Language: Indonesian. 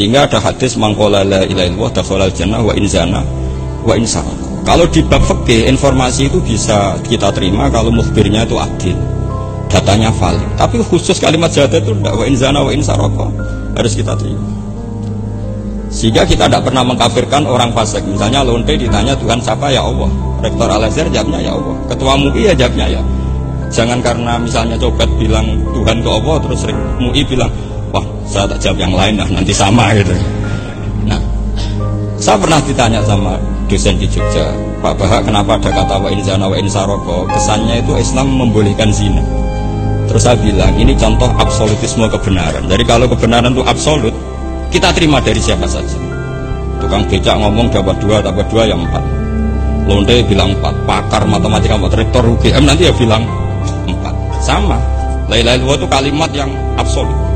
Sehingga ada hadis mangkola la ilaha dakhalal jannah wa inzana wa insara. Kalau di bab fikih informasi itu bisa kita terima kalau mukhbirnya itu adil. Datanya valid. Tapi khusus kalimat jahat itu tidak wa inzana wa insaraka harus kita terima. Sehingga kita tidak pernah mengkafirkan orang fasik. Misalnya lonte ditanya Tuhan siapa ya Allah. Rektor Al Azhar jawabnya ya Allah. Ketua MUI ya jawabnya ya. Jangan karena misalnya copet bilang Tuhan ke Allah terus MUI bilang wah saya tak jawab yang lain lah nanti sama gitu. Nah, saya pernah ditanya sama dosen di Jogja, Pak Bahak kenapa ada kata wa in zana wa in saroko? Kesannya itu Islam membolehkan zina. Terus saya bilang ini contoh absolutisme kebenaran. Jadi kalau kebenaran itu absolut, kita terima dari siapa saja. Tukang becak ngomong dapat dua, dapat dua yang empat. Londe bilang empat, pakar matematika, rektor UGM nanti ya bilang empat. Sama. Lain-lain itu kalimat yang absolut.